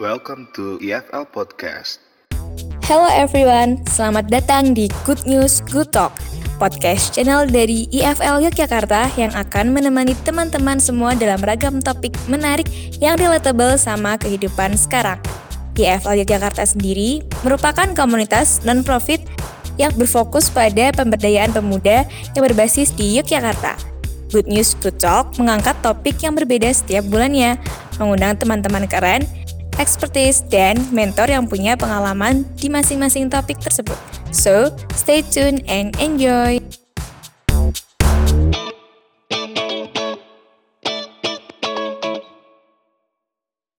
Welcome to EFL Podcast. Hello everyone, selamat datang di Good News Good Talk, podcast channel dari EFL Yogyakarta yang akan menemani teman-teman semua dalam ragam topik menarik yang relatable sama kehidupan sekarang. EFL Yogyakarta sendiri merupakan komunitas non-profit yang berfokus pada pemberdayaan pemuda yang berbasis di Yogyakarta. Good News Good Talk mengangkat topik yang berbeda setiap bulannya, mengundang teman-teman keren expertise, dan mentor yang punya pengalaman di masing-masing topik tersebut. So, stay tuned and enjoy!